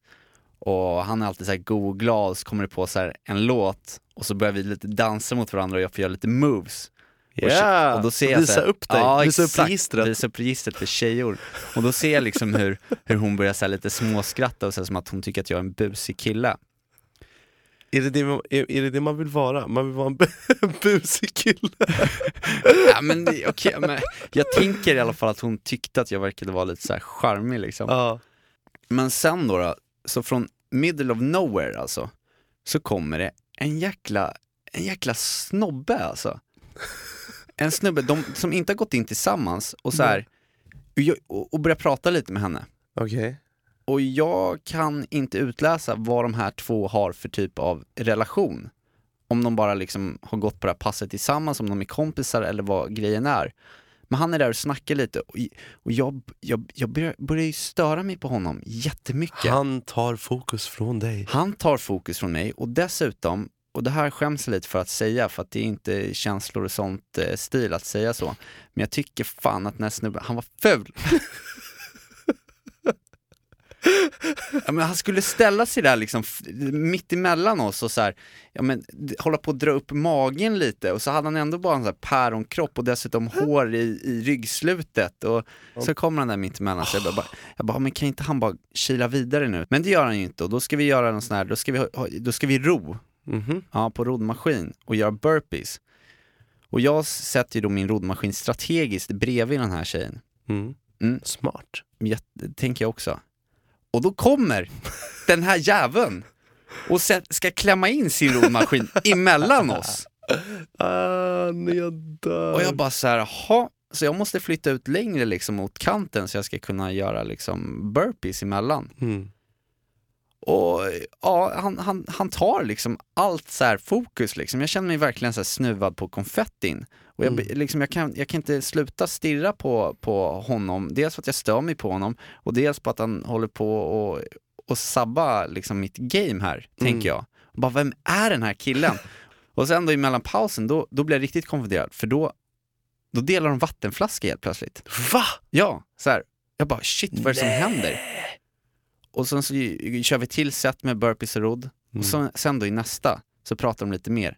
Och han är alltid så här god och glad, så kommer det på så en låt och så börjar vi lite dansa mot varandra och jag får göra lite moves. Och, Ja, och då ser jag visa så här, upp dig, ja, visa upp registret. Visa upp registret för tjejor. Och då ser jag liksom hur, hur hon börjar så lite småskratta och så som att hon tycker att jag är en busig kille. Är det det, man, är, är det det man vill vara? Man vill vara en bu- [laughs] busig kille? Ja, men, det- okej, men jag tänker i alla fall att hon tyckte att jag verkade vara lite så här charmig liksom. Ja. Men sen då, då, så från middle of nowhere alltså, så kommer det en jäkla, en jäkla snobbe alltså. En snubbe, de som inte har gått in tillsammans och så här, och, och, börjar prata lite med henne. Okej. Och jag kan inte utläsa vad de här två har för typ av relation. Om de bara liksom har gått på det här passet tillsammans, om de är kompisar eller vad grejen är. Men han är där och snackar lite och, och jag, jag, jag börjar, börjar ju störa mig på honom jättemycket. Han tar fokus från dig. Han tar fokus från mig och dessutom, och det här skäms jag lite för att säga för att det är inte känslor och sånt eh, stil att säga så. Men jag tycker fan att den här snubben, han var ful. [laughs] ja, men han skulle ställa sig där liksom mitt emellan oss och så här, ja, men, hålla på att dra upp magen lite och så hade han ändå bara en sån här päronkropp och dessutom hår i, i ryggslutet och så kommer han där mitt emellan så jag bara, jag bara, men kan inte han bara kila vidare nu? Men det gör han ju inte och då ska vi göra en sån här, då ska vi, ha- då ska vi ro Mhm. ja, på roddmaskin och göra burpees. Och jag sätter ju då min roddmaskin strategiskt bredvid den här tjejen. Mm. Mm. Smart. Jätte- tänker jag också. Och då kommer den här jäveln och ska klämma in sin roddmaskin emellan oss. Ah, nej, jag dör. Och jag bara så här, jaha, så jag måste flytta ut längre liksom mot kanten så jag ska kunna göra liksom burpees emellan. Mm. Och ja, han, han, han tar liksom allt så här fokus liksom. Jag känner mig verkligen så här snuvad på konfettin. Och jag, Mm. liksom, jag, kan, jag kan inte sluta stirra på, på honom, dels för att jag stör mig på honom och dels på att han håller på och, och sabba liksom mitt game här, Mm. tänker jag. Och bara, vem är den här killen? [laughs] och sen då i mellanpausen, då, då blir jag riktigt konfunderad, för då, då delar de vattenflaska helt plötsligt. Va? Ja, så här. Jag bara shit, vad är det som händer? Och sen så kör vi till set med burpees och rodd. Mm. Och så, sen då i nästa så pratar de lite mer.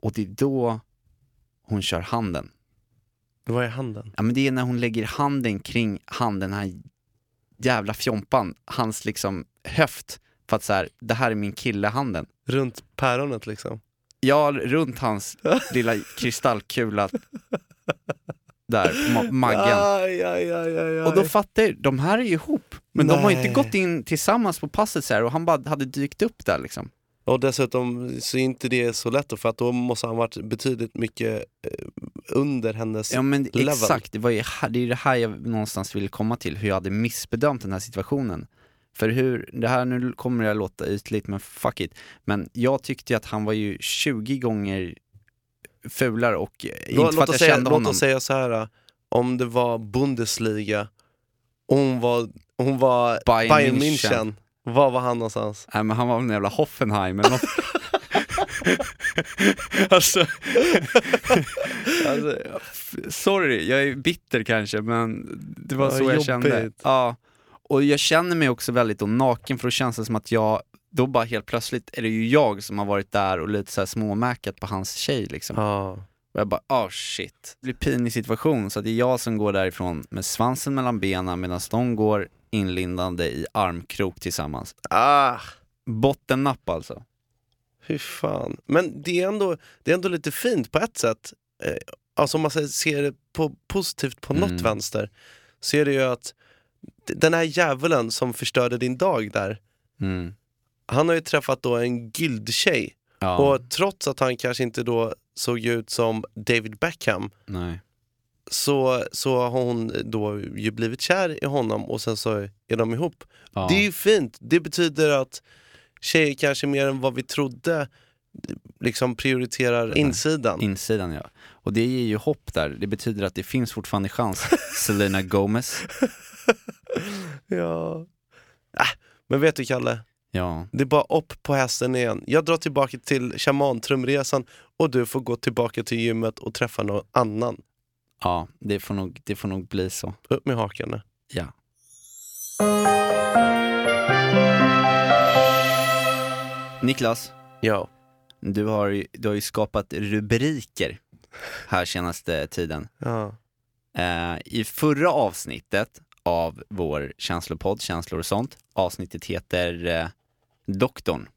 Och det är då hon kör handen. Vad är handen? Ja men det är när hon lägger handen kring han, den här jävla fjompan, hans liksom höft. För att så här, det här är min kille-handen. Runt päronet liksom? Ja, runt hans lilla kristallkula [laughs] där på ma- maggen. Aj, aj, aj, aj. Och då fattar jag, de här är ju ihop. Men de har ju inte Nej. gått in tillsammans på passet så här och han bara hade dykt upp där liksom. Och dessutom så är inte det så lätt för att då måste han varit betydligt mycket eh, under hennes Ja men level. exakt, det, var ju, det är det här jag någonstans ville komma till, hur jag hade missbedömt den här situationen. För hur, det här nu kommer det att låta ytligt men fuck it. Men jag tyckte ju att han var ju 20 gånger fulare och inte Låt, för låt, att jag säga, kände låt honom. oss säga så här. äh, om det var Bundesliga och hon var, hon var Bayern Bayern, München. München, var var han någonstans? Nej men han var väl en jävla Hoffenheim eller något. [laughs] alltså, alltså, sorry, jag är bitter kanske men det var så jag kände. Ja. Och jag känner mig också väldigt naken för då känns det som att jag, då bara helt plötsligt är det ju jag som har varit där och lite så här småmäkat på hans tjej liksom. Ja. Och jag bara, oh shit. Det blir pinig situation så att det är jag som går därifrån med svansen mellan benen medan de går inlindande i armkrok tillsammans. Ah, Bottennapp alltså. hur fan. Men det är, ändå, det är ändå lite fint på ett sätt. Eh, alltså om man ser det på, positivt på något Mm. vänster, så är det ju att den här djävulen som förstörde din dag där, Mm. Han har ju träffat då en guldtjej. Ja, Och trots att han kanske inte då såg ut som David Beckham nej. så, så har hon då ju blivit kär i honom och sen så är de ihop. Ja. Det är ju fint, det betyder att tjejer kanske mer än vad vi trodde liksom prioriterar insidan. Insidan ja. Och det ger ju hopp där. Det betyder att det finns fortfarande chans. [laughs] Selena Gomez. Ja. Äh, men vet du Kalle, Ja. det är bara upp på hästen igen. Jag drar tillbaka till shamantrumresan och du får gå tillbaka till gymmet och träffa någon annan. Ja, det får nog, det får nog bli så. Upp med hakan nu. Ja. Niklas, Ja. du har, ju- du har ju skapat rubriker här senaste tiden. ja. Eh, I förra avsnittet av vår känslopodd, Känslor och sånt, avsnittet heter eh, Doktorn.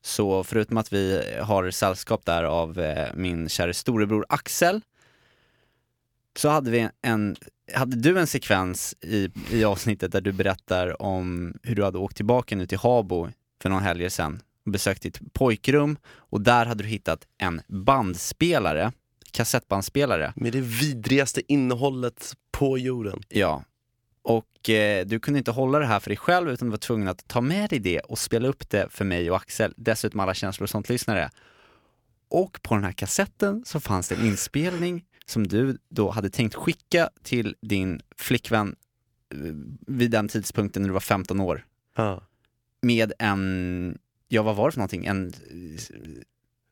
Så förutom att vi har sällskap där av eh, min kära storebror Axel, så hade, vi en, hade du en sekvens i, i avsnittet där du berättar om hur du hade åkt tillbaka nu till Habo för någon helger sedan och besökt ditt pojkrum och där hade du hittat en bandspelare, kassettbandspelare Med det vidrigaste innehållet på jorden. Ja. Och eh, du kunde inte hålla det här för dig själv utan du var tvungen att ta med dig det och spela upp det för mig och Axel, dessutom alla känslor och sånt-lyssnare. Och på den här kassetten så fanns det en inspelning som du då hade tänkt skicka till din flickvän eh, vid den tidpunkten när du var 15 år. Ja. Med en, ja vad var det för någonting? En,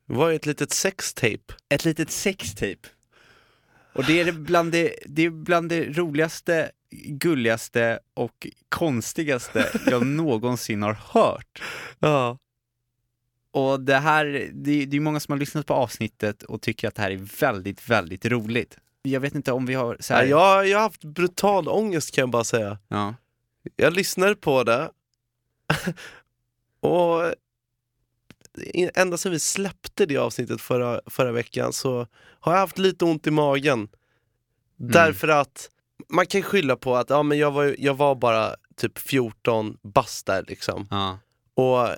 Det var ju ett litet sextape. ett litet sextape. Och det är det bland det, det är bland det roligaste, gulligaste och konstigaste jag [laughs] någonsin har hört. Ja. Och det här, det, det är många som har lyssnat på avsnittet och tycker att det här är väldigt, väldigt roligt. Jag vet inte om vi har så här, Jag, jag har haft brutal ångest kan jag bara säga. ja. Jag lyssnade på det [laughs] och ända sedan vi släppte det avsnittet förra, förra veckan så har jag haft lite ont i magen. Därför att man kan skylla på att ja, men jag, var, jag var bara typ 14 bast där liksom. Ja. Och,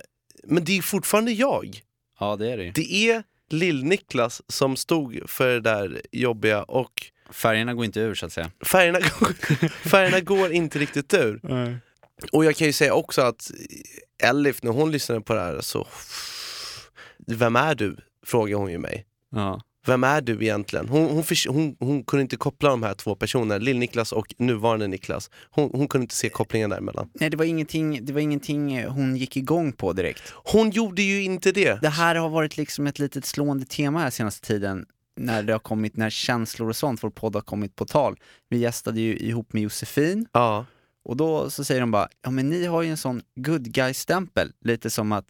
men det är fortfarande jag. ja, det är det ju. Det är Lill-Niklas som stod för det där jobbiga och Färgerna går inte ur så att säga. färgerna, går- [laughs] färgerna går inte riktigt ur. Och jag kan ju säga också att Elif, när hon lyssnade på det här så... Vem är du? Frågar hon ju mig. Ja. Vem är du egentligen? Hon, hon, hon, hon kunde inte koppla de här två personerna, Lill-Niklas och nuvarande Niklas. Hon, hon kunde inte se kopplingen däremellan. Nej, det var, ingenting, det var ingenting hon gick igång på direkt. Hon gjorde ju inte det. Det här har varit liksom ett litet slående tema här senaste tiden när det har kommit, när känslor och sånt, vår podd har kommit på tal. Vi gästade ju ihop med Josefin Ja, och då så säger de bara, ja men ni har ju en sån good guy-stämpel, lite som att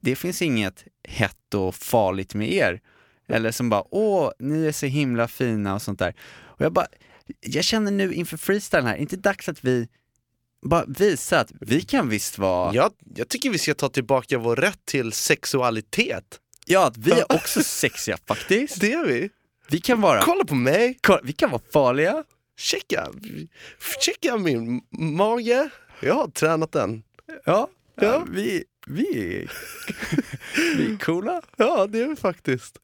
det finns inget hett och farligt med er. Eller som bara, åh, ni är så himla fina och sånt där. Och jag bara, jag känner nu inför freestylen här, inte dags att vi bara visar att vi kan visst vara, jag, jag tycker vi ska ta tillbaka vår rätt till sexualitet. ja att vi är också sexiga [laughs] faktiskt. Det är vi. Vi kan vara, Kolla på mig, kolla, vi kan vara farliga. checka, checka min mage. Jag har tränat den. Ja, Ja. vi, vi, är, [laughs] vi är coola. Ja, det är vi faktiskt.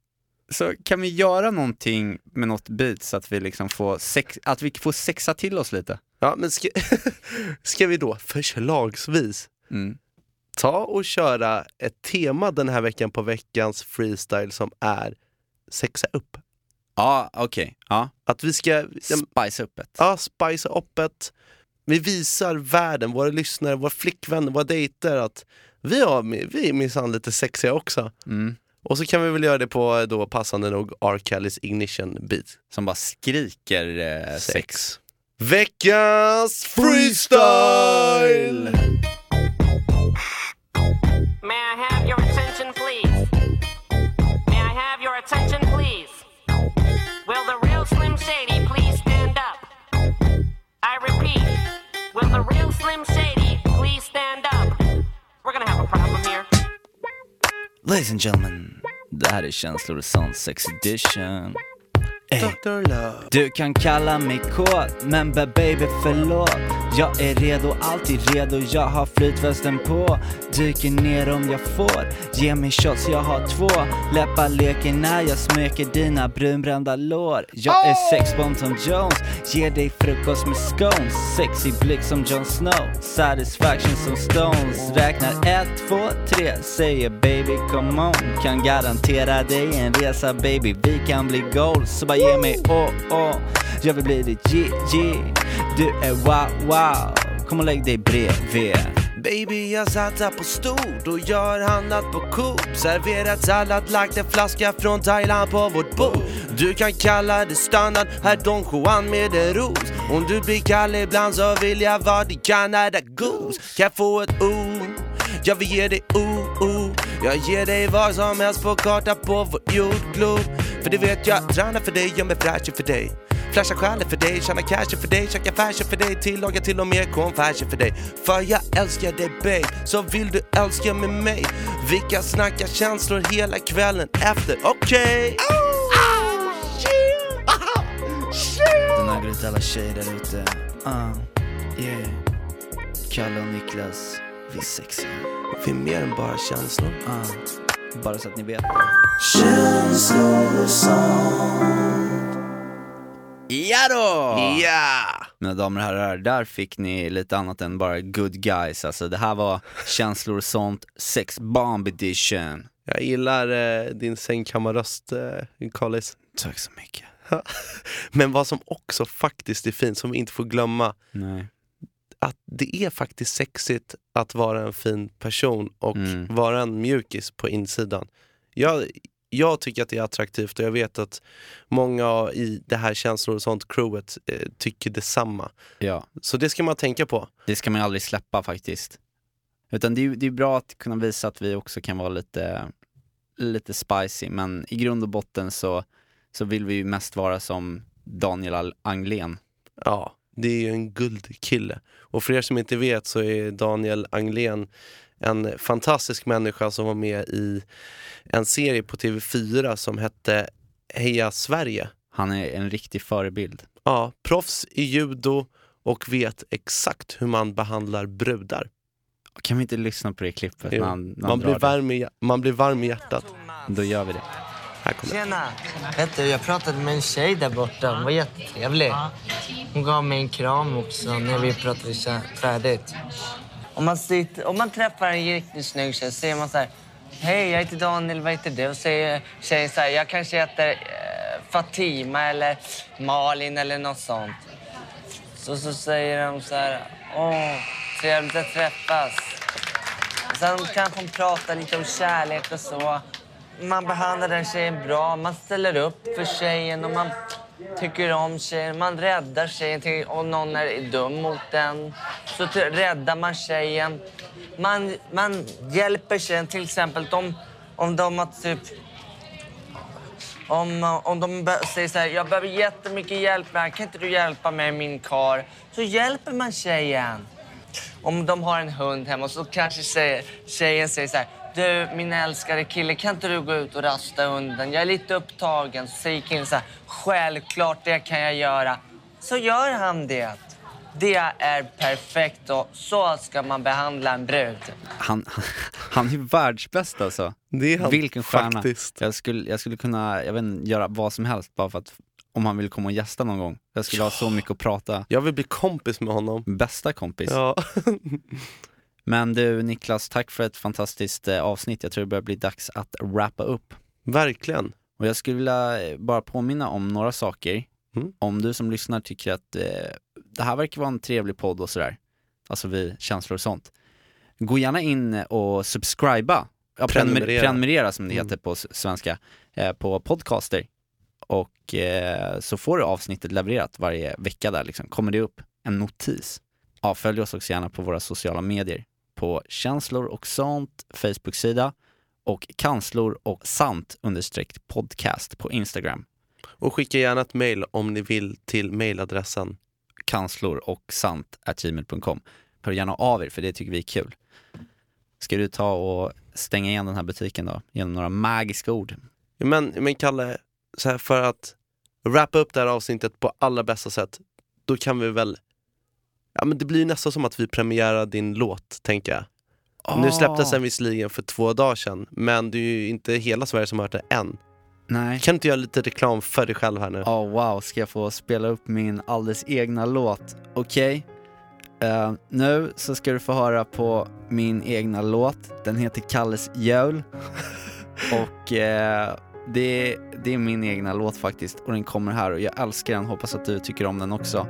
Så kan vi göra någonting med något beat så att vi liksom får, sex, att vi får sexa till oss lite? Ja, men ska, [laughs] ska vi då förslagsvis Mm. ta och köra ett tema den här veckan på veckans freestyle som är sexa upp? Ja, okej. Ja. Att vi ska ja, Spice upp ett. ja, spicea upp ett. Vi visar världen, våra lyssnare, våra flickvänner, våra dejter att vi, har, vi är minsann lite sexiga också. Mm. Och så kan vi väl göra det på då passande nog R. Kellys ignition beat. Som bara skriker eh, sex. Veckans freestyle! May I have your attention, please? May I have your attention, please? Will the real Slim Shady please stand up? I repeat, will the real Slim Shady please stand up? We're gonna have a problem here. Ladies and gentlemen, det här är Känslor och sånt sex edition. Du kan kalla mig kåt, men ba- baby förlåt. Jag är redo, alltid redo, jag har flytvästen på. Dyker ner om jag får, ge mig shots, jag har två. Läppar leker när jag smöker dina brunbrända lår. Jag är sexbomb som Jones, ger dig frukost med scones. Sexy blick som Jon Snow, satisfaction som Stones. Räknar ett, två, tre, säger baby come on. Kan garantera dig en resa baby, vi kan bli Så bara ge mig. Åh, åh. Jag vill bli ditt G-G Du är wow, wow. Kom och lägg dig bredvid. Baby jag satsar på stort och jag har handlat på Coop. Serverat sallad, lagt en flaska från Thailand på vårt bord. Du kan kalla det standard, här Don Juan med en ros. Om du blir kall ibland så vill jag vara din Canada Goose. Kan jag få ett ord? Jag vill ge dig oh, oh Jag ger dig vad som helst på karta på vår jordglob. För det vet jag, tränar för dig, gör mig fräsch för dig. Flasha själen för dig, tjäna cash för dig, käka fashion för dig, tillaga till och med confashion för dig. För jag älskar dig babe, så vill du älska med mig? Vi kan snacka känslor hela kvällen efter, okej? Den här går ut alla tjejer där ute. Uh, Yeah. Kalle och Niklas, vi är sexiga Vi är mer än bara känslor. uh, Bara så att ni vet Ja då! Ja! Mina damer och herrar, där fick ni lite annat än bara good guys. Alltså det här var känslor och sånt, sex bomb edition. Jag gillar eh, din sängkammarröst, eh. Tack så mycket. [laughs] Men vad som också faktiskt är fint, som vi inte får glömma, Nej. Att det är faktiskt sexigt att vara en fin person och Mm. vara en mjukis på insidan. Jag, jag tycker att det är attraktivt och jag vet att många i det här känslor och sånt crewet eh, tycker detsamma. Ja, Så det ska man tänka på. det ska man aldrig släppa faktiskt. Utan det är, det är bra att kunna visa att vi också kan vara lite, lite spicy, men i grund och botten så, så vill vi ju mest vara som Daniel Anglén. Ja, det är ju en guldkille. Och för er som inte vet så är Daniel Anglén en fantastisk människa som var med i en serie på TV4 som hette Heja Sverige. Han är en riktig förebild. Ja, proffs i judo och vet exakt hur man behandlar brudar. Kan vi inte lyssna på det klippet när han, när han man, blir varm i, man blir varm i hjärtat. Då gör vi det. Här kommer. Tjena! Vet du, jag pratade med en tjej där borta. Hon var jättetrevlig. Hon gav mig en kram också när vi pratade färdigt. Om man, sitter, om man träffar en riktigt snygg tjej så säger man så här. Hej, jag heter Daniel, vad heter du? Och säger tjejen så här, jag kanske heter eh, Fatima eller Malin eller något sånt. Så, så säger de så här, åh, trevligt att träffas. Och Sen kanske hon pratar lite om kärlek och så. Man behandlar den tjejen bra, man ställer upp för tjejen och man tycker om tjejen. Man räddar tjejen om någon är dum mot den. Så räddar man tjejen. Man, man hjälper tjejen, till exempel om, om de har typ om, om de säger så här, jag behöver jättemycket hjälp här, kan inte du hjälpa mig min kar? Så hjälper man tjejen. Om de har en hund hemma så kanske tjejen säger så här, du min älskade kille, kan inte du gå ut och rasta hunden? Jag är lite upptagen. Så säger killen så här, självklart det kan jag göra. Så gör han det. Det är perfekt och så ska man behandla en brud. Han, [laughs] han är ju världsbäst alltså. Det är han Vilken stjärna. faktiskt. Jag skulle, jag skulle kunna, jag vet inte, göra vad som helst bara för att, om han vill komma och gästa någon gång. Jag skulle ha så mycket att prata. Jag vill bli kompis med honom. Bästa kompis. Ja. [laughs] Men du Niklas, tack för ett fantastiskt eh, avsnitt. Jag tror det börjar bli dags att wrappa upp. Verkligen. Och jag skulle vilja eh, bara påminna om några saker. Mm. Om du som lyssnar tycker att eh, det här verkar vara en trevlig podd och sådär, alltså vi känslor och sånt. Gå gärna in och subscriba, ja, prenumerera. Prenumerera. som det Mm. heter på s- svenska, eh, på podcaster. Och eh, så får du avsnittet levererat varje vecka där liksom, kommer det upp en notis. Ja, följ oss också gärna på våra sociala medier. På känslor och sånt, Facebook-sida och kanslor och sant understreck podcast på Instagram. Och skicka gärna ett mail om ni vill till mailadressen. kanslor och sant gmail.com. Hör gärna av er för det tycker vi är kul. Ska du ta och stänga igen den här butiken då genom några magiska ord? Men, men Kalle, så här för att wrappa upp det här avsnittet på allra bästa sätt, då kan vi väl Ja men det blir nästan som att vi premiärar din låt, tänker jag. Nu släpptes den visserligen för två dagar sedan, men det är ju inte hela Sverige som har hört det än. Nej. Kan du inte göra lite reklam för dig själv här nu? Ja, wow, ska jag få spela upp min alldeles egna låt? Okej. Eh, nu så ska du få höra på min egna låt. Den heter Kalles jul. [laughs] och eh, det, det är min egna låt faktiskt. Och den kommer här och jag älskar den. Hoppas att du tycker om den också.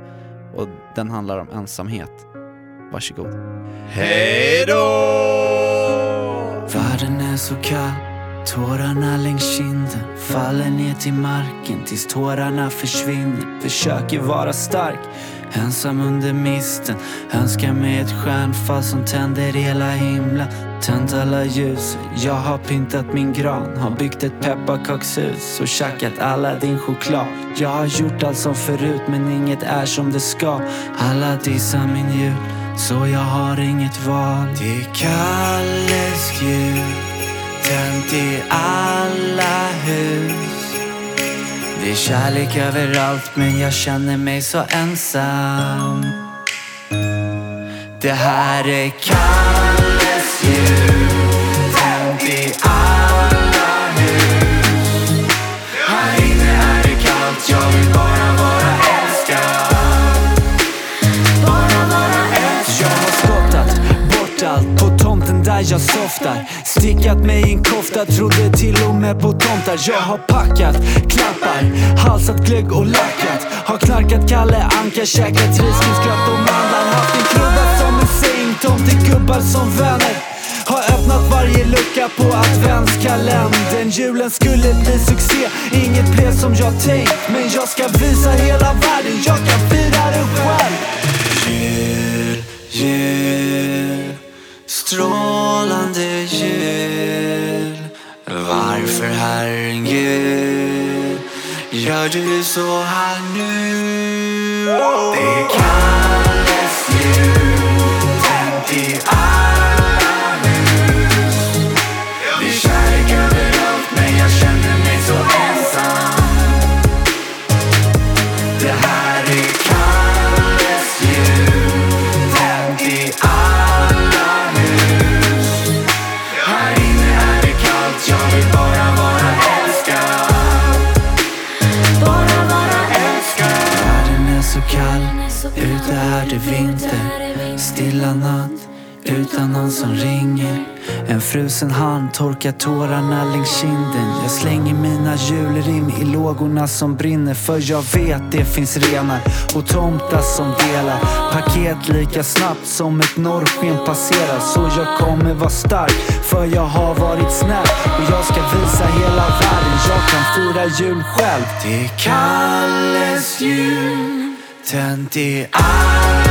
Och den handlar om ensamhet. Varsågod. Hej då! Världen är så kall, tårarna längs kinden faller ner till marken tills tårarna försvinner. Försöker vara stark, ensam under misten. Önskar mig ett stjärnfall som tänder hela himlen. Tänt alla ljus, jag har pyntat min gran. Har byggt ett pepparkakshus och tjackat alla din choklad. Jag har gjort allt som förut men inget är som det ska. Alla dissar min jul, så jag har inget val. Det är Kalles jul, tänt i alla hus. Det är kärlek överallt men jag känner mig så ensam. Det här är Kalles jul, när jag softar. Stickat mig i en kofta, trodde till och med på tomtar. Jag har packat klappar, halsat glögg och lackat. Har knarkat Kalle Anka, käkat risgrynsgröt och mandlar. Haft en krubba som en säng, tomtegubbar som vänner. Har öppnat varje lucka på adventskalendern Julen skulle bli succé, inget blev som jag tänkt Men jag ska visa hela världen, jag kan fira det själv Jul, jul, strålande jul Varför Herren Gud gör du så här nu? Det är Kalles jul, ute är det vinter Stilla natt, utan någon som ringer. En frusen hand torkar tårarna längs kinden. Jag slänger mina julrim i lågorna som brinner För jag vet det finns renar och tomtar som delar. Paket lika snabbt som ett norrsken passerar Så jag kommer vara stark för jag har varit snäll. Och jag ska visa hela världen jag kan fira jul själv. Det är Kalles jul, tänt i alla